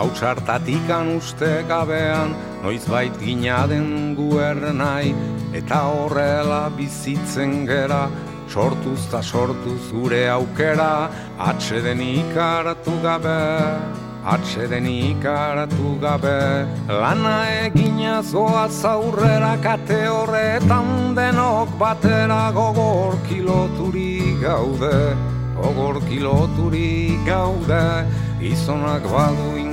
hautsartatikan uste gabean, noiz bait gina den guernai, eta horrela bizitzen gera, sortuz ta sortuz gure aukera, atxeden ikaratu gabe, atxeden ikaratu gabe, lana egina zoa zaurrera kate horretan denok batera gogor kiloturi gaude, gogor kiloturi gaude, izonak badu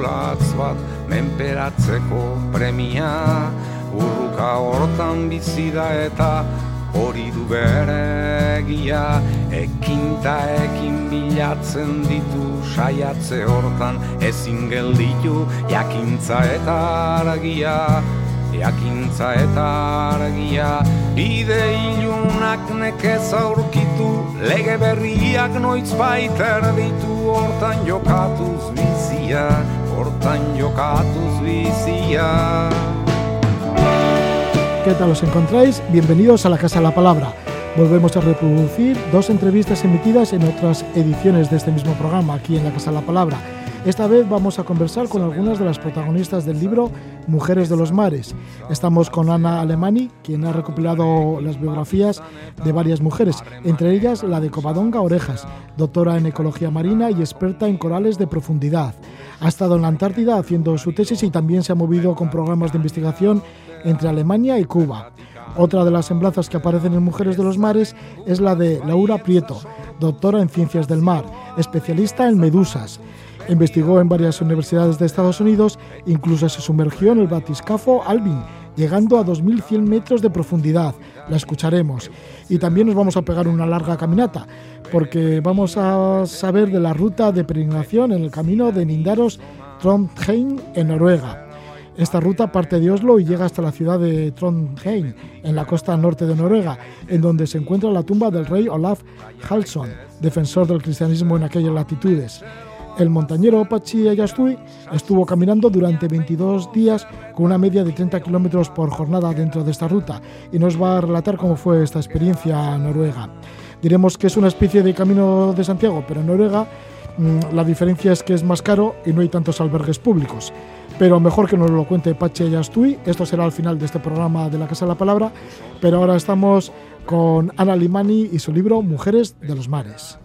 ingurulatz bat, menperatzeko premia, urruka hortan bizi da eta hori du bere egia. Ekinta ekin bilatzen ditu saiatze hortan. Ezin gelditu jakintza eta argia. Jakintza eta argia. Bide ilunak nekez aurkitu. Lege berriak noiz baiter ditu hortan jokatuz bizia ¿Qué tal os encontráis? Bienvenidos a la Casa de la Palabra. Volvemos a reproducir dos entrevistas emitidas en otras ediciones de este mismo programa, aquí en la Casa de la Palabra. Esta vez vamos a conversar con algunas de las protagonistas del libro Mujeres de los Mares. Estamos con Ana Alemani, quien ha recopilado las biografías de varias mujeres, entre ellas la de Covadonga Orejas, doctora en ecología marina y experta en corales de profundidad. Ha estado en la Antártida haciendo su tesis y también se ha movido con programas de investigación entre Alemania y Cuba. Otra de las semblanzas que aparecen en Mujeres de los Mares es la de Laura Prieto, doctora en Ciencias del Mar, especialista en medusas. Investigó en varias universidades de Estados Unidos, incluso se sumergió en el batiscafo Alvin, llegando a 2.100 metros de profundidad. La escucharemos. Y también nos vamos a pegar una larga caminata, porque vamos a saber de la ruta de peregrinación en el camino de Nindaros Trondheim en Noruega. Esta ruta parte de Oslo y llega hasta la ciudad de Trondheim, en la costa norte de Noruega, en donde se encuentra la tumba del rey Olaf Halsson, defensor del cristianismo en aquellas latitudes. El montañero Pachi Ayastui estuvo caminando durante 22 días con una media de 30 kilómetros por jornada dentro de esta ruta y nos va a relatar cómo fue esta experiencia noruega. Diremos que es una especie de camino de Santiago, pero en Noruega mm, la diferencia es que es más caro y no hay tantos albergues públicos pero mejor que nos lo cuente Pache Yastui. Esto será al final de este programa de la Casa de la Palabra, pero ahora estamos con Ana Limani y su libro Mujeres de los Mares.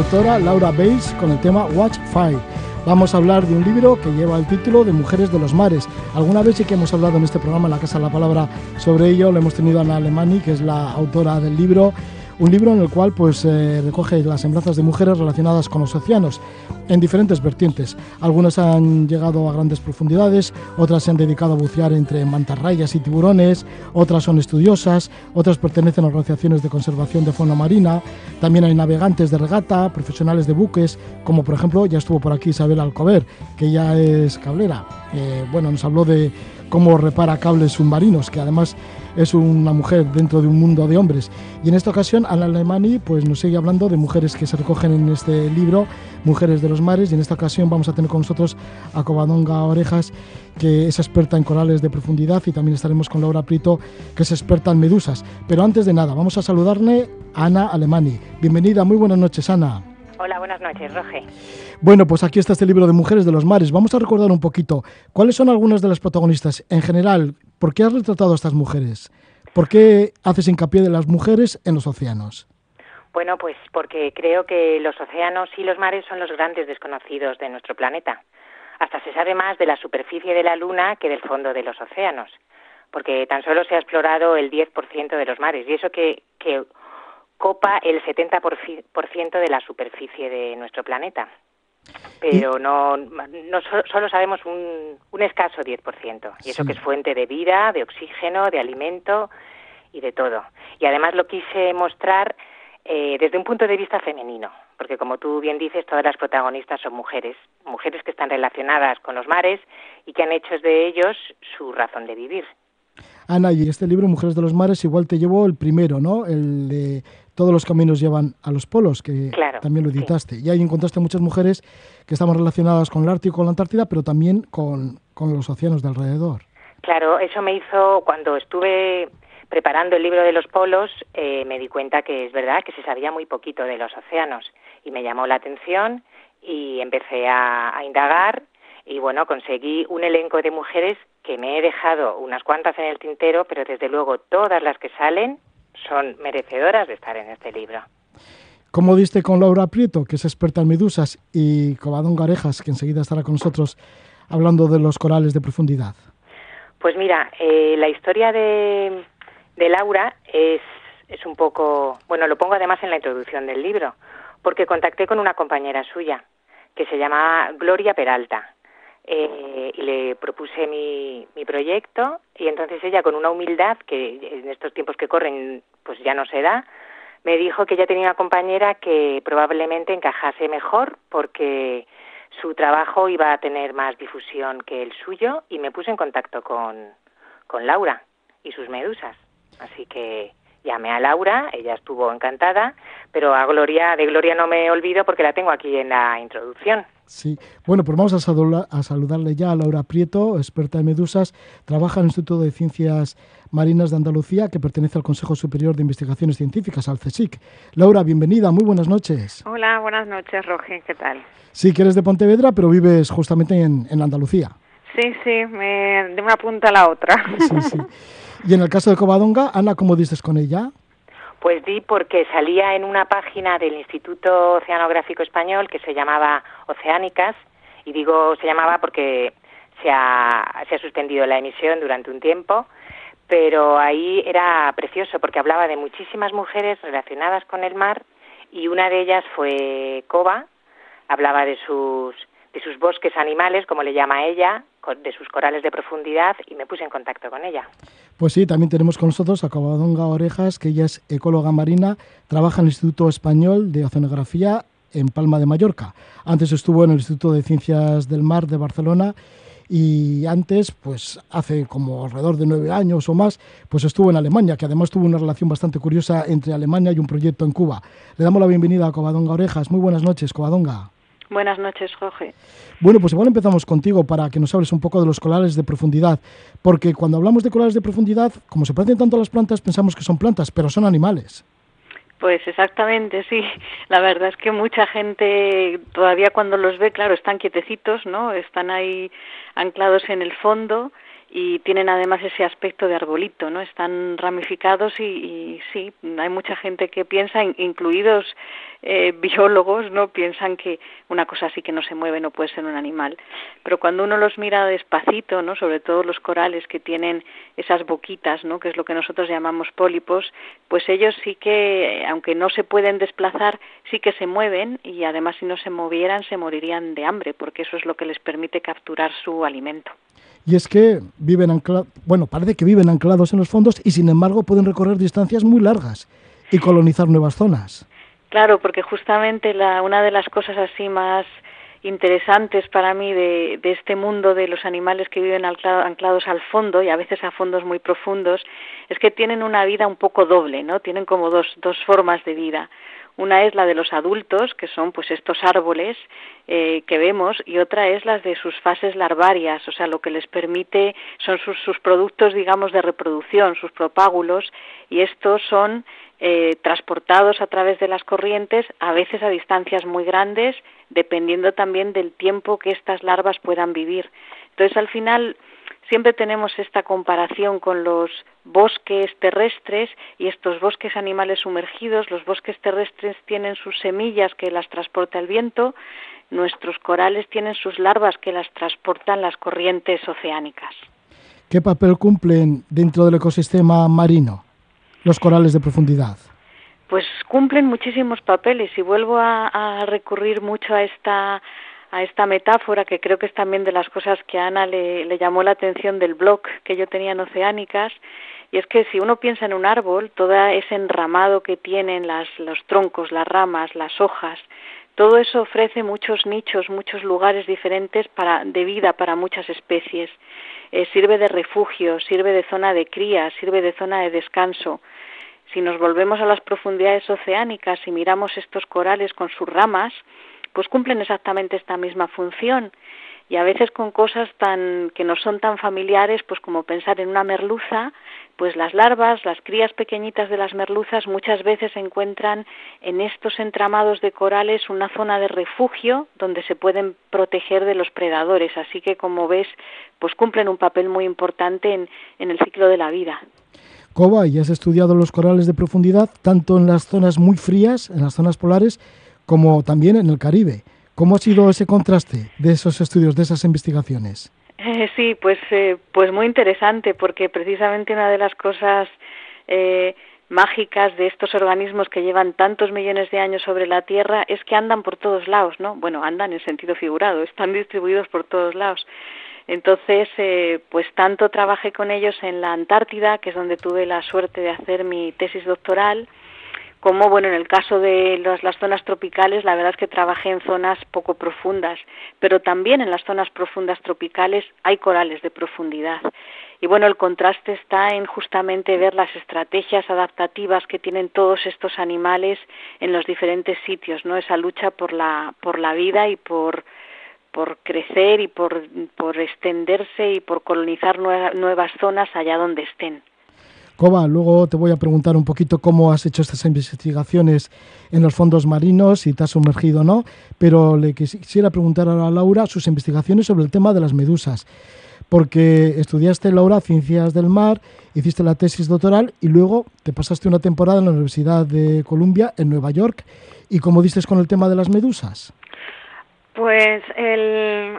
Autora Laura Bates con el tema Watch Fire. Vamos a hablar de un libro que lleva el título de Mujeres de los Mares. Alguna vez sí que hemos hablado en este programa, en la Casa de la Palabra, sobre ello. Lo hemos tenido a Ana Alemani, que es la autora del libro. Un libro en el cual pues, eh, recoge las semblanzas de mujeres relacionadas con los océanos en diferentes vertientes. Algunas han llegado a grandes profundidades, otras se han dedicado a bucear entre mantarrayas y tiburones, otras son estudiosas, otras pertenecen a organizaciones de conservación de fauna marina. También hay navegantes de regata, profesionales de buques, como por ejemplo ya estuvo por aquí Isabel Alcover, que ya es cablera. Eh, bueno, nos habló de cómo repara cables submarinos, que además es una mujer dentro de un mundo de hombres. Y en esta ocasión, Ana Alemani pues, nos sigue hablando de mujeres que se recogen en este libro, Mujeres de los Mares, y en esta ocasión vamos a tener con nosotros a Covadonga Orejas, que es experta en corales de profundidad, y también estaremos con Laura Prito, que es experta en medusas. Pero antes de nada, vamos a saludarle a Ana Alemani. Bienvenida, muy buenas noches, Ana. Hola, buenas noches, Roge. Bueno, pues aquí está este libro de Mujeres de los Mares. Vamos a recordar un poquito cuáles son algunas de las protagonistas. En general, ¿por qué has retratado a estas mujeres? ¿Por qué haces hincapié de las mujeres en los océanos? Bueno, pues porque creo que los océanos y los mares son los grandes desconocidos de nuestro planeta. Hasta se sabe más de la superficie de la Luna que del fondo de los océanos, porque tan solo se ha explorado el 10% de los mares, y eso que, que copa el 70% de la superficie de nuestro planeta. Pero no, no solo sabemos un, un escaso 10%, y eso que es fuente de vida, de oxígeno, de alimento y de todo. Y además lo quise mostrar eh, desde un punto de vista femenino, porque como tú bien dices, todas las protagonistas son mujeres, mujeres que están relacionadas con los mares y que han hecho de ellos su razón de vivir. Ana, y este libro, Mujeres de los Mares, igual te llevó el primero, ¿no? El de Todos los caminos llevan a los polos, que también lo editaste. Y ahí encontraste muchas mujeres que estaban relacionadas con el Ártico, con la Antártida, pero también con, con los océanos de alrededor. Claro, eso me hizo, cuando estuve preparando el libro de los polos eh, me di cuenta que es verdad que se sabía muy poquito de los océanos y me llamó la atención y empecé a, indagar y bueno, conseguí un elenco de mujeres que me he dejado unas cuantas en el tintero, pero desde luego todas las que salen son merecedoras de estar en este libro. ¿Cómo diste con Laura Prieto, que es experta en medusas, y Cobadón Garejas, que enseguida estará con nosotros hablando de los corales de profundidad? Pues mira, eh, la historia de, de Laura es, es un poco, bueno, lo pongo además en la introducción del libro, porque contacté con una compañera suya que se llama Gloria Peralta. Eh, y le propuse mi, mi proyecto y entonces ella con una humildad que en estos tiempos que corren pues ya no se da, me dijo que ella tenía una compañera que probablemente encajase mejor porque su trabajo iba a tener más difusión que el suyo y me puse en contacto con, con Laura y sus medusas. Así que llamé a Laura, ella estuvo encantada, pero a Gloria, de Gloria no me olvido porque la tengo aquí en la introducción. Sí, bueno, pues vamos a, saludarle ya a Laura Prieto, experta en medusas, trabaja en el Instituto de Ciencias Marinas de Andalucía, que pertenece al Consejo Superior de Investigaciones Científicas, al CSIC. Laura, bienvenida, muy buenas noches. Hola, buenas noches, Roge, ¿qué tal? Sí, que eres de Pontevedra, pero vives justamente en, en Andalucía. Sí, sí, me, de una punta a la otra. Sí, sí. Y en el caso de Covadonga, Ana, ¿cómo dices con ella? Pues di porque salía en una página del Instituto Oceanográfico Español que se llamaba Oceánicas, y digo se llamaba porque se ha, se ha suspendido la emisión durante un tiempo, pero ahí era precioso porque hablaba de muchísimas mujeres relacionadas con el mar y una de ellas fue Cova, hablaba de sus de sus bosques animales, como le llama ella, de sus corales de profundidad y me puse en contacto con ella. Pues sí, también tenemos con nosotros a Covadonga Orejas, que ella es ecóloga marina, trabaja en el Instituto Español de Oceanografía en Palma de Mallorca. Antes estuvo en el Instituto de Ciencias del Mar de Barcelona y antes, pues hace como alrededor de nueve años o más, pues estuvo en Alemania, que además tuvo una relación bastante curiosa entre Alemania y un proyecto en Cuba. Le damos la bienvenida a Covadonga Orejas. Muy buenas noches, Covadonga. Buenas noches, Jorge. Bueno, pues igual empezamos contigo para que nos hables un poco de los corales de profundidad, porque cuando hablamos de corales de profundidad, como se parecen tanto a las plantas, pensamos que son plantas, pero son animales. Pues exactamente, sí. La verdad es que mucha gente todavía cuando los ve, claro, están quietecitos, ¿no? Están ahí anclados en el fondo y tienen además ese aspecto de arbolito, ¿no? Están ramificados y, sí, hay mucha gente que piensa, incluidos eh, biólogos, ¿no? Piensan que una cosa así que no se mueve no puede ser un animal. Pero cuando uno los mira despacito, ¿no? Sobre todo los corales que tienen esas boquitas, ¿no? Que es lo que nosotros llamamos pólipos, pues ellos sí que, aunque no se pueden desplazar, sí que se mueven y además si no se movieran se morirían de hambre, porque eso es lo que les permite capturar su alimento y es que viven bueno, parece que viven anclados en los fondos y sin embargo pueden recorrer distancias muy largas y colonizar nuevas zonas. Claro, porque justamente la, una de las cosas así más interesantes para mí de, de este mundo de los animales que viven anclados al fondo y a veces a fondos muy profundos es que tienen una vida un poco doble, ¿no? Tienen como dos, dos formas de vida. Una es la de los adultos, que son pues estos árboles eh, que vemos, y otra es las de sus fases larvarias, o sea, lo que les permite son sus, sus productos, digamos, de reproducción, sus propágulos, y estos son eh, transportados a través de las corrientes, a veces a distancias muy grandes, dependiendo también del tiempo que estas larvas puedan vivir. Entonces, al final, siempre tenemos esta comparación con los bosques terrestres y estos bosques animales sumergidos. Los bosques terrestres tienen sus semillas que las transporta el viento, nuestros corales tienen sus larvas que las transportan las corrientes oceánicas. ¿Qué papel cumplen dentro del ecosistema marino los corales de profundidad? Pues cumplen muchísimos papeles y vuelvo a, a recurrir mucho a esta a esta metáfora que creo que es también de las cosas que a Ana le, llamó la atención del blog que yo tenía en Oceánicas y es que si uno piensa en un árbol, todo ese enramado que tienen las, los troncos, las ramas, las hojas, todo eso ofrece muchos nichos, muchos lugares diferentes para, de vida para muchas especies. Eh, sirve de refugio, sirve de zona de cría, sirve de zona de descanso. Si nos volvemos a las profundidades oceánicas y miramos estos corales con sus ramas, pues cumplen exactamente esta misma función y a veces con cosas tan que no son tan familiares, pues como pensar en una merluza, pues las larvas, las crías pequeñitas de las merluzas muchas veces encuentran en estos entramados de corales una zona de refugio donde se pueden proteger de los predadores, así que como ves, pues cumplen un papel muy importante en, en el ciclo de la vida. Coba, y has estudiado los corales de profundidad tanto en las zonas muy frías, en las zonas polares, como también en el Caribe. ¿Cómo ha sido ese contraste de esos estudios, de esas investigaciones? Eh, sí, pues, eh, pues muy interesante, porque precisamente una de las cosas eh, mágicas de estos organismos que llevan tantos millones de años sobre la Tierra es que andan por todos lados, ¿no? Bueno, andan en sentido figurado, están distribuidos por todos lados. Entonces, pues tanto trabajé con ellos en la Antártida, que es donde tuve la suerte de hacer mi tesis doctoral, como bueno en el caso de las zonas tropicales la verdad es que trabajé en zonas poco profundas pero también en las zonas profundas tropicales hay corales de profundidad y bueno el contraste está en justamente ver las estrategias adaptativas que tienen todos estos animales en los diferentes sitios no esa lucha por la por la vida y por por crecer y por, por extenderse y por colonizar nuevas zonas allá donde estén. Luego te voy a preguntar un poquito cómo has hecho estas investigaciones en los fondos marinos, si te has sumergido o no, pero le quisiera preguntar a Laura sus investigaciones sobre el tema de las medusas, porque estudiaste, Laura, ciencias del mar, hiciste la tesis doctoral y luego te pasaste una temporada en la Universidad de Columbia, en Nueva York, y cómo diste con el tema de las medusas. Pues el,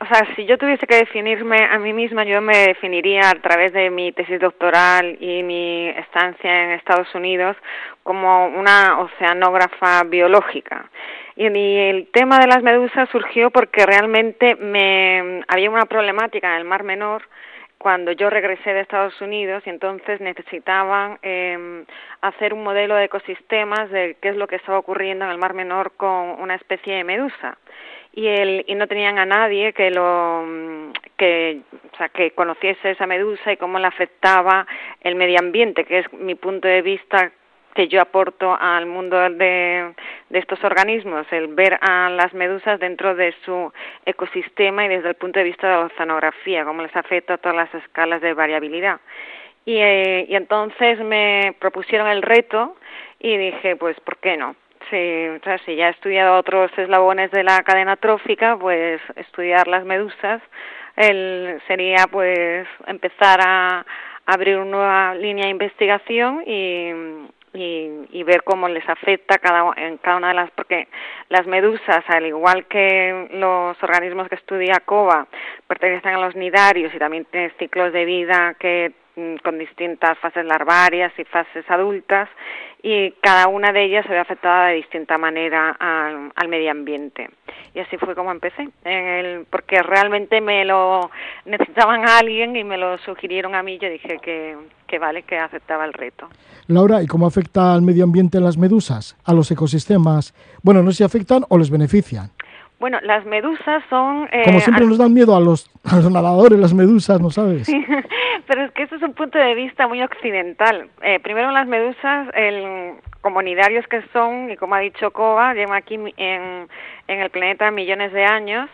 o sea, si yo tuviese que definirme a mí misma, yo me definiría a través de mi tesis doctoral y mi estancia en Estados Unidos como una oceanógrafa biológica. Y el tema de las medusas surgió porque realmente me había una problemática en el Mar Menor cuando yo regresé de Estados Unidos y entonces necesitaban eh, hacer un modelo de ecosistemas de qué es lo que estaba ocurriendo en el Mar Menor con una especie de medusa. Y el, y no tenían a nadie que lo sea que conociese esa medusa y cómo le afectaba el medio ambiente que es mi punto de vista que yo aporto al mundo de, de estos organismos, el ver a las medusas dentro de su ecosistema y desde el punto de vista de la oceanografía, cómo les afecta a todas las escalas de variabilidad. Y, eh, y entonces me propusieron el reto y dije, pues, ¿por qué no? Si, o sea, si ya he estudiado otros eslabones de la cadena trófica, pues estudiar las medusas el, sería pues empezar a abrir una nueva línea de investigación y, y, y, ver cómo les afecta cada, en cada una de las, porque las medusas, al igual que los organismos que estudia COBA, pertenecen a los nidarios y también tienen ciclos de vida que con distintas fases larvarias y fases adultas y cada una de ellas se ve afectada de distinta manera al, medio ambiente. Y así fue como empecé, el, porque realmente me lo necesitaban a alguien y me lo sugirieron a mí, yo dije que, que vale, que aceptaba el reto. Laura, ¿y cómo afecta al medio ambiente las medusas, a los ecosistemas? Bueno, no sé si afectan o les benefician. Bueno, las medusas son... Eh, Como siempre nos dan miedo a los, a los nadadores, las medusas, ¿no sabes? Sí, pero es que eso es un punto de vista muy occidental. Eh, primero las medusas, el, comunitarios que son, y como ha dicho Cova, llevan aquí en, en el planeta millones de años,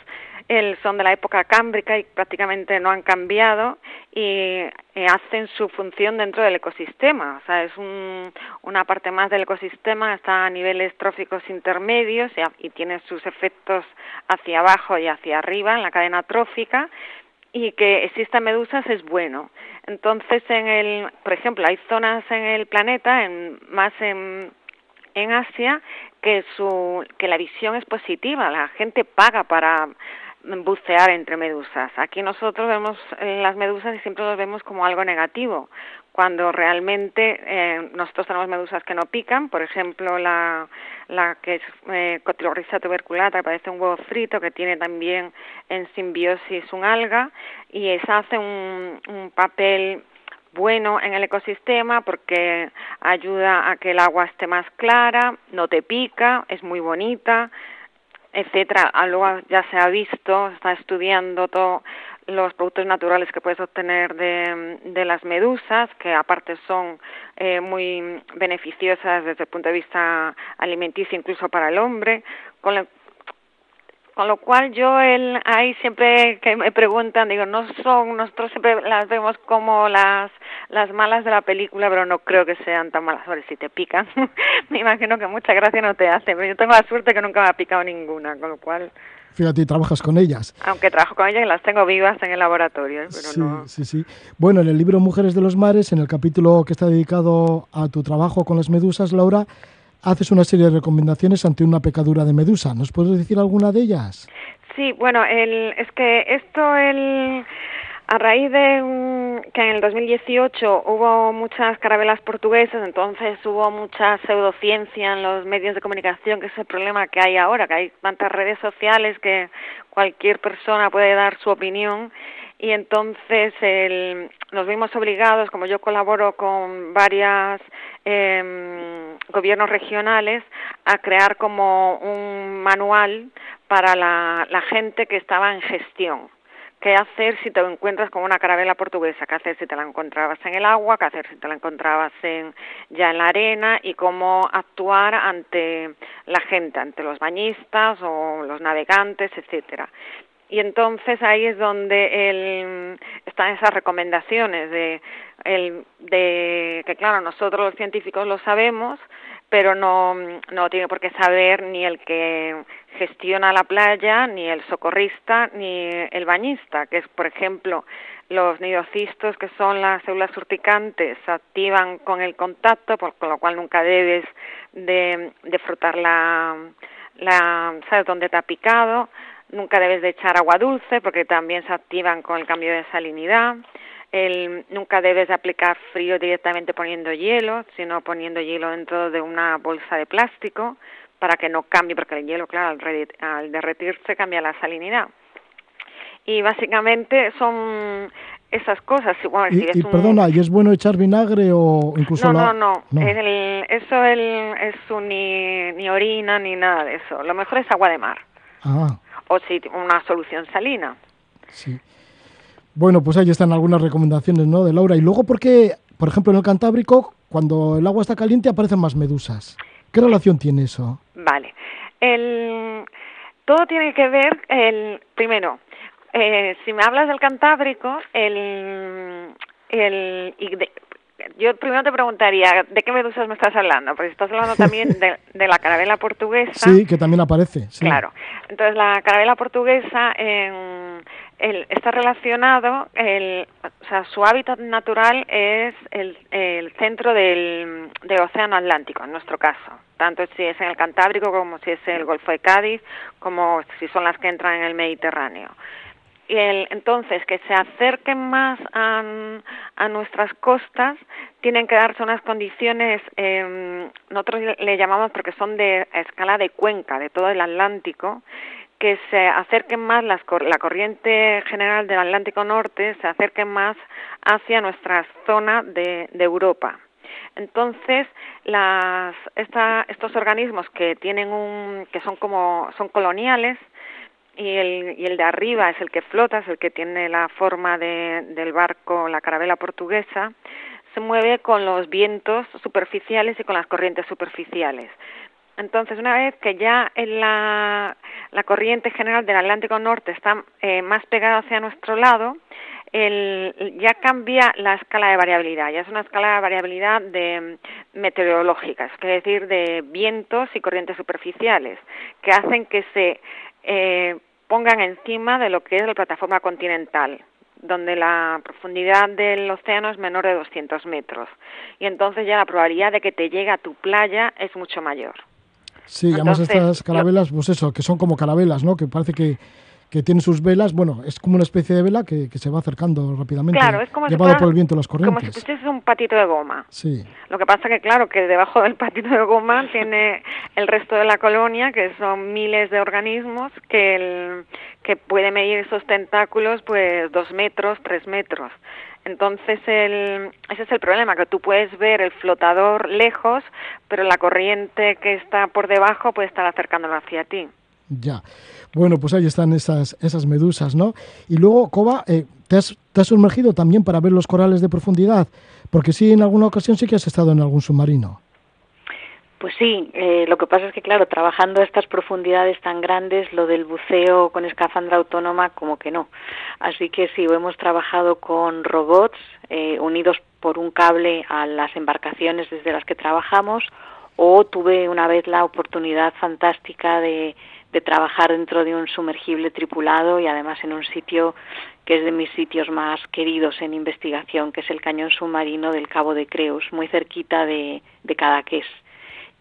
el, son de la época cámbrica y prácticamente no han cambiado y hacen su función dentro del ecosistema. O sea, es un, una parte más del ecosistema, está a niveles tróficos intermedios y, y tiene sus efectos hacia abajo y hacia arriba en la cadena trófica y que existan medusas es bueno. Entonces, en el, por ejemplo, hay zonas en el planeta, en, más en, en Asia, que, su, que la visión es positiva, la gente paga para bucear entre medusas. Aquí nosotros vemos las medusas y siempre las vemos como algo negativo, cuando realmente eh, nosotros tenemos medusas que no pican, por ejemplo la, la que es eh, tuberculata, que parece un huevo frito, que tiene también en simbiosis un alga, y esa hace un, un papel bueno en el ecosistema porque ayuda a que el agua esté más clara, no te pica, es muy bonita, etcétera. Luego ya se ha visto, está estudiando todos los productos naturales que puedes obtener de, de las medusas, que aparte son eh, muy beneficiosas desde el punto de vista alimenticio, incluso para el hombre, con, con lo cual yo el, ahí siempre que me preguntan, digo, no son, nosotros siempre las vemos como las, las malas de la película, pero no creo que sean tan malas. ver si te pican, me imagino que mucha gracia no te hace, pero yo tengo la suerte que nunca me ha picado ninguna, con lo cual... Fíjate, trabajas con ellas. Aunque trabajo con ellas y las tengo vivas en el laboratorio. ¿eh? Pero sí, no... sí, sí. Bueno, en el libro Mujeres de los Mares, en el capítulo que está dedicado a tu trabajo con las medusas, Laura, haces una serie de recomendaciones ante una pecadura de medusa. ¿Nos puedes decir alguna de ellas? Sí, bueno, el, es que esto, el, a raíz de que en el 2018 hubo muchas carabelas portuguesas, entonces hubo mucha pseudociencia en los medios de comunicación, que es el problema que hay ahora, que hay tantas redes sociales que cualquier persona puede dar su opinión y entonces el, nos vimos obligados, como yo colaboro con varios eh, gobiernos regionales, a crear como un manual para la, gente que estaba en gestión. Qué hacer si te encuentras con una carabela portuguesa, qué hacer si te la encontrabas en el agua, qué hacer si te la encontrabas en, ya en la arena y cómo actuar ante la gente, ante los bañistas o los navegantes, etcétera. Y entonces ahí es donde el, están esas recomendaciones de, el, de que, claro, nosotros los científicos lo sabemos, pero no, no tiene por qué saber ni el que gestiona la playa, ni el socorrista, ni el bañista, que es, por ejemplo, los nidocistos, que son las células urticantes, se activan con el contacto, por, con lo cual nunca debes de, de frotar la, la, ¿sabes dónde te ha picado? Nunca debes de echar agua dulce porque también se activan con el cambio de salinidad. El, nunca debes de aplicar frío directamente poniendo hielo, sino poniendo hielo dentro de una bolsa de plástico para que no cambie, porque el hielo, claro, al, derretirse cambia la salinidad. Y básicamente son esas cosas. y, perdona, ¿y es bueno echar vinagre o incluso no, no, no, eso el, es ni, ni orina ni nada de eso. Lo mejor es agua de mar. Ah o si una solución salina. Sí. Bueno, pues ahí están algunas recomendaciones, ¿no? De Laura. Y luego, ¿por qué, por ejemplo, en el Cantábrico, cuando el agua está caliente, aparecen más medusas? ¿Qué relación tiene eso? Vale. El, todo tiene que ver, el, primero, eh, si me hablas del Cantábrico, el, el, y yo primero te preguntaría, ¿de qué medusas me estás hablando? Porque estás hablando también de, la carabela portuguesa. Sí, que también aparece. Claro. Entonces, la carabela portuguesa está relacionado, el, o sea, su hábitat natural es el, el centro del, del Océano Atlántico, en nuestro caso. Tanto si es en el Cantábrico como si es el Golfo de Cádiz, como si son las que entran en el Mediterráneo el, entonces que se acerquen más a, a, nuestras costas tienen que darse unas condiciones eh, nosotros le llamamos porque son de escala de cuenca de todo el Atlántico que se acerquen más las, la corriente general del Atlántico Norte se acerquen más hacia nuestra zona de, de Europa. Entonces las esta, estos organismos que tienen un que son como son coloniales y el, y el de arriba es el que flota, es el que tiene la forma de, del barco, la carabela portuguesa, se mueve con los vientos superficiales y con las corrientes superficiales. Entonces, una vez que ya en la, la corriente general del Atlántico Norte está eh, más pegada hacia nuestro lado, el, ya cambia la escala de variabilidad, ya es una escala de variabilidad de meteorológica, es decir, de vientos y corrientes superficiales, que hacen que se eh, pongan encima de lo que es la plataforma continental donde la profundidad del océano es menor de 200 metros. Y entonces ya la probabilidad de que te llegue a tu playa es mucho mayor. Sí, además estas carabelas, pues eso, que son como carabelas, ¿no? Que parece que que tiene sus velas, bueno, es como una especie de vela que, se va acercando rápidamente, claro, es como llevado por el viento las corrientes. Como si es un patito de goma. Sí. Lo que pasa que, claro, que debajo del patito de goma tiene el resto de la colonia, que son miles de organismos, que, el, que puede medir esos tentáculos, pues, dos metros, tres metros. Entonces, el, ese es el problema, que tú puedes ver el flotador lejos, pero la corriente que está por debajo puede estar acercándolo hacia ti. Ya. Bueno, pues ahí están esas, medusas, ¿no? Y luego, Coba, eh, ¿te, has, ¿te, has, sumergido también para ver los corales de profundidad? Porque sí, en alguna ocasión sí que has estado en algún submarino. Pues sí, eh, lo que pasa es que, claro, trabajando a estas profundidades tan grandes, lo del buceo con escafandra autónoma, como que no. Así que sí, hemos trabajado con robots eh, unidos por un cable a las embarcaciones desde las que trabajamos, o tuve una vez la oportunidad fantástica de de trabajar dentro de un sumergible tripulado y además en un sitio que es de mis sitios más queridos en investigación, que es el cañón submarino del Cabo de Creus, muy cerquita de, de Cadaqués.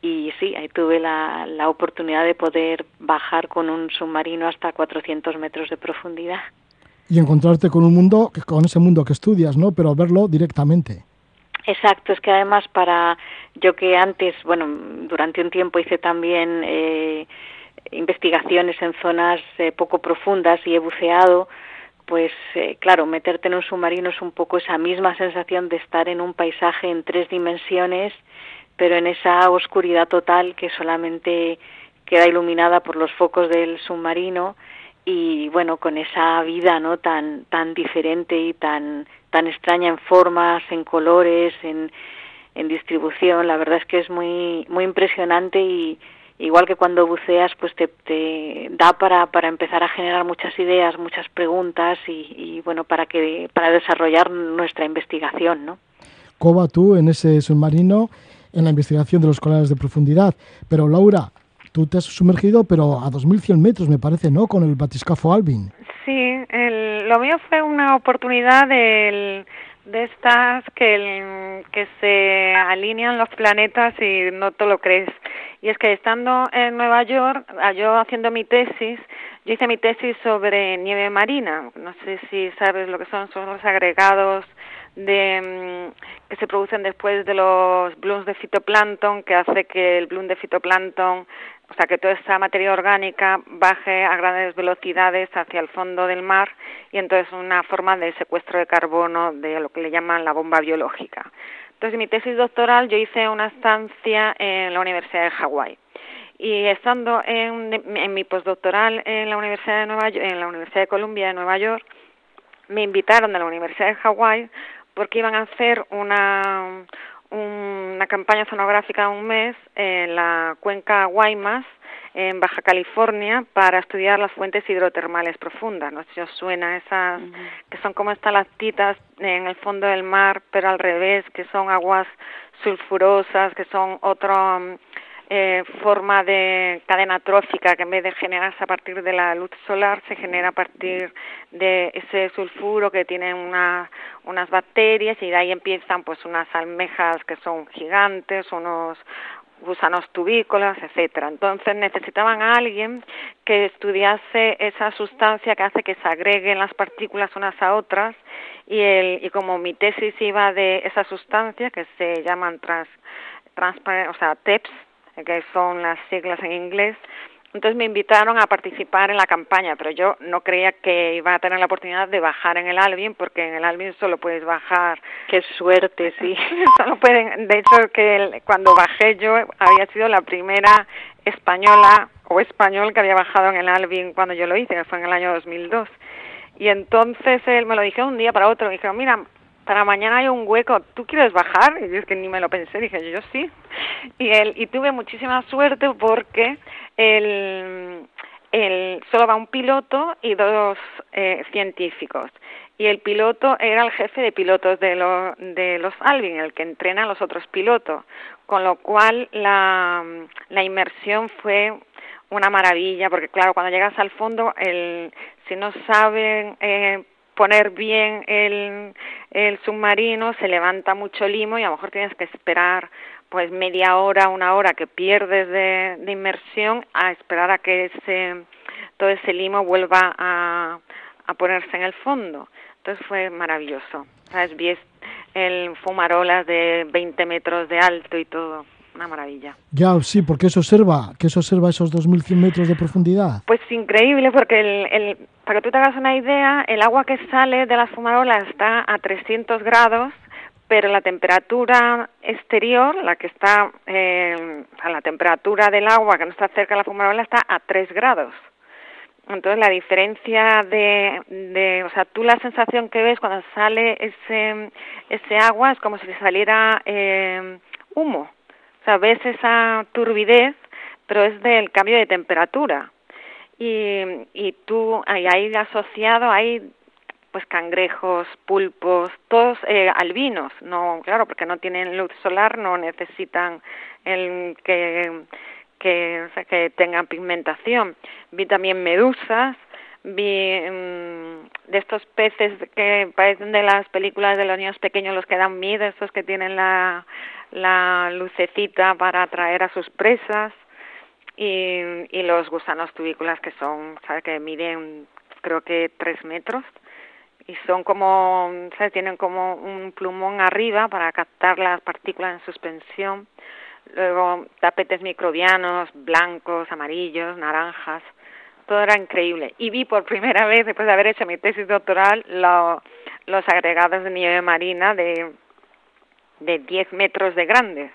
Y sí, ahí tuve la, la oportunidad de poder bajar con un submarino hasta 400 metros de profundidad. Y encontrarte con un mundo, con ese mundo que estudias, ¿no? Pero verlo directamente. Exacto, es que además para yo que antes, bueno, durante un tiempo hice también eh, investigaciones en zonas eh, poco profundas y he buceado, pues eh, claro, meterte en un submarino es un poco esa misma sensación de estar en un paisaje en tres dimensiones, pero en esa oscuridad total que solamente queda iluminada por los focos del submarino y bueno, con esa vida no tan tan diferente y tan tan extraña en formas, en colores, en en distribución, la verdad es que es muy muy impresionante y igual que cuando buceas, pues te, da para, para empezar a generar muchas ideas, muchas preguntas y, bueno, para, que, para desarrollar nuestra investigación, ¿no? Coba, tú en ese submarino, en la investigación de los corales de profundidad, pero Laura, tú te has sumergido, pero a 2.100 metros, me parece, ¿no?, con el batiscafo Alvin. Sí, lo mío fue una oportunidad del de estas que, que se alinean los planetas y no te lo crees. Y es que estando en Nueva York, ah, yo haciendo mi tesis, yo hice mi tesis sobre nieve marina. No sé si sabes lo que son, son los agregados de, mm, que se producen después de los blooms de fitoplancton, que hace que el bloom de fitoplancton o sea, que toda esa materia orgánica baje a grandes velocidades hacia el fondo del mar y entonces una forma de secuestro de carbono de lo que le llaman la bomba biológica. Entonces, en mi tesis doctoral yo hice una estancia en la Universidad de Hawái y estando en, en mi postdoctoral en la Universidad de Nueva en la Universidad de Columbia de Nueva York, me invitaron de la Universidad de Hawái porque iban a hacer una una campaña sonográfica de un mes en la cuenca Guaymas, en Baja California, para estudiar las fuentes hidrotermales profundas. No sé si os suena esas, que son como estalactitas en el fondo del mar, pero al revés, que son aguas sulfurosas, que son otro eh, forma de cadena trófica que en vez de generarse a partir de la luz solar se genera a partir de ese sulfuro que tiene una, unas bacterias y de ahí empiezan pues unas almejas que son gigantes, unos gusanos tubícolas, etcétera. Entonces necesitaban a alguien que estudiase esa sustancia que hace que se agreguen las partículas unas a otras y, el, y como mi tesis iba de esa sustancia que se llaman trans, o sea, TEPS, que son las siglas en inglés. Entonces me invitaron a participar en la campaña, pero yo no creía que iba a tener la oportunidad de bajar en el Albion, porque en el Albion solo puedes bajar. Qué suerte, sí. solo pueden, de hecho, que cuando bajé yo había sido la primera española o español que había bajado en el Albion cuando yo lo hice, que fue en el año 2002. Y entonces él me lo dijo un día para otro, me dijo, mira, para mañana hay un hueco, ¿tú quieres bajar? Y yo es que ni me lo pensé, dije yo sí. Y, él, y tuve muchísima suerte porque el, el, solo va un piloto y dos eh, científicos. Y el piloto era el jefe de pilotos de, lo, de los Alvin, el que entrena a los otros pilotos. Con lo cual la, la inmersión fue una maravilla, porque claro, cuando llegas al fondo, el, si no saben eh, poner bien el, el submarino, se levanta mucho limo y a lo mejor tienes que esperar pues media hora, una hora que pierdes de, de inmersión a esperar a que ese, todo ese limo vuelva a, a ponerse en el fondo. Entonces fue maravilloso. ¿Sabes? Vi el fumarolas de 20 metros de alto y todo. Una maravilla. Ya, sí, porque eso observa, que eso observa esos 2.100 metros de profundidad. Pues increíble, porque el, el, para que tú te hagas una idea, el agua que sale de las fumarolas está a 300 grados pero la temperatura exterior, la que está, eh, sea, la temperatura del agua que no está cerca de la fumarola está a 3 grados. Entonces la diferencia de, de, o sea, tú la sensación que ves cuando sale ese, ese agua es como si saliera eh, humo. O sea, ves esa turbidez, pero es del cambio de temperatura. Y, y tú, ahí, asociado, hay pues cangrejos, pulpos, todos eh, albinos, no, claro, porque no tienen luz solar, no necesitan el que que, o sea, que tengan pigmentación. Vi también medusas, vi mmm, de estos peces que parecen de las películas de los niños pequeños, los que dan miedo, estos que tienen la, la lucecita para atraer a sus presas, y, y los gusanos tubículas que son, ¿sabes? que miden creo que tres metros y son como, ¿sabes? tienen como un plumón arriba para captar las partículas en suspensión luego tapetes microbianos, blancos, amarillos, naranjas, todo era increíble. Y vi por primera vez, después de haber hecho mi tesis doctoral, lo, los agregados de nieve marina de, de 10 metros de grandes.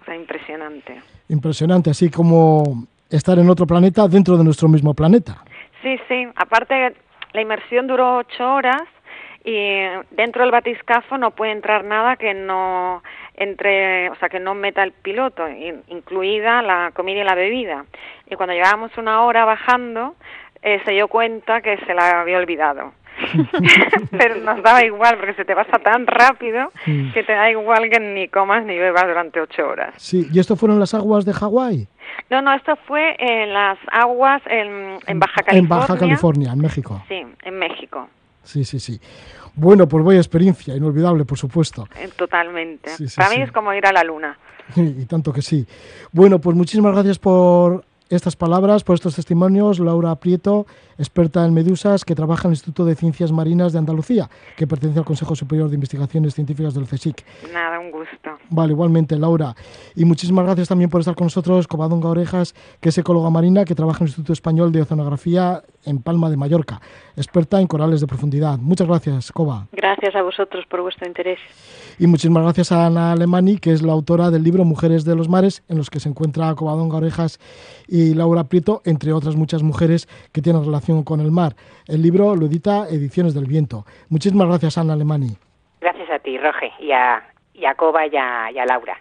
O sea, impresionante. Impresionante, así como estar en otro planeta dentro de nuestro mismo planeta. Sí, sí. Aparte, la inmersión duró ocho horas y dentro del batiscafo no puede entrar nada que no entre, o sea, que no meta el piloto, incluida la comida y la bebida. Y cuando llevábamos una hora bajando, eh, se dio cuenta que se la había olvidado. Pero nos daba igual, porque se te pasa tan rápido que te da igual que ni comas ni bebas durante ocho horas. Sí, ¿y esto fueron las aguas de Hawái? No, no, esto fue en las aguas en, en Baja California. En Baja California, en México. Sí, en México. Sí, sí, sí. Bueno, pues vaya experiencia, inolvidable, por supuesto. Eh, totalmente. Sí, sí, Para sí. mí es como ir a la luna. y tanto que sí. Bueno, pues muchísimas gracias por estas palabras, por estos testimonios, Laura Prieto, experta en medusas, que trabaja en el Instituto de Ciencias Marinas de Andalucía, que pertenece al Consejo Superior de Investigaciones Científicas del CSIC. Nada, un gusto. Vale, igualmente, Laura. Y muchísimas gracias también por estar con nosotros, Covadonga Orejas, que es ecóloga marina, que trabaja en el Instituto Español de Oceanografía en Palma de Mallorca, experta en corales de profundidad. Muchas gracias, Cova. Gracias a vosotros por vuestro interés. Y muchísimas gracias a Ana Alemani, que es la autora del libro Mujeres de los Mares, en los que se encuentra Covadonga Orejas y Laura Prieto, entre otras muchas mujeres que tienen relación con el mar. El libro lo edita Ediciones del Viento. Muchísimas gracias, Ana Alemani. Gracias a ti, Roge, y a, y a Cova y a, y a Laura.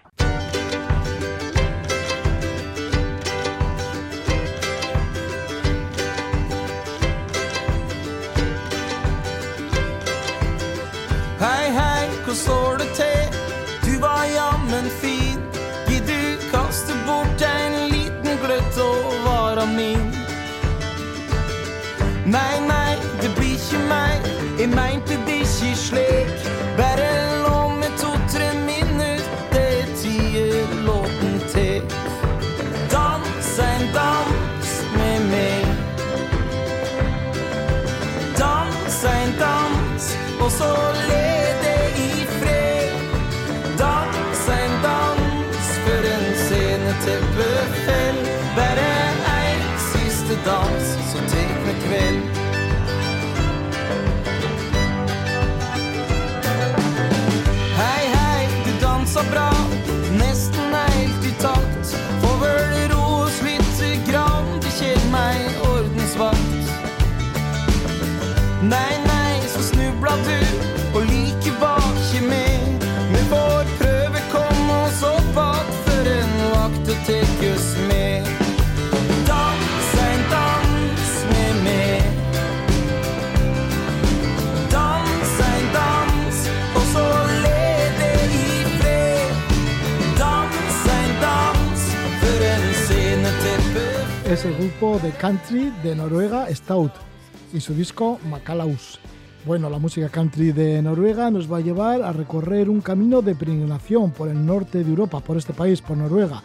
Es el grupo de country de Noruega Stout y su disco Macalaus. Bueno, la música country de Noruega nos va a llevar a recorrer un camino de peregrinación por el norte de Europa, por este país, por Noruega,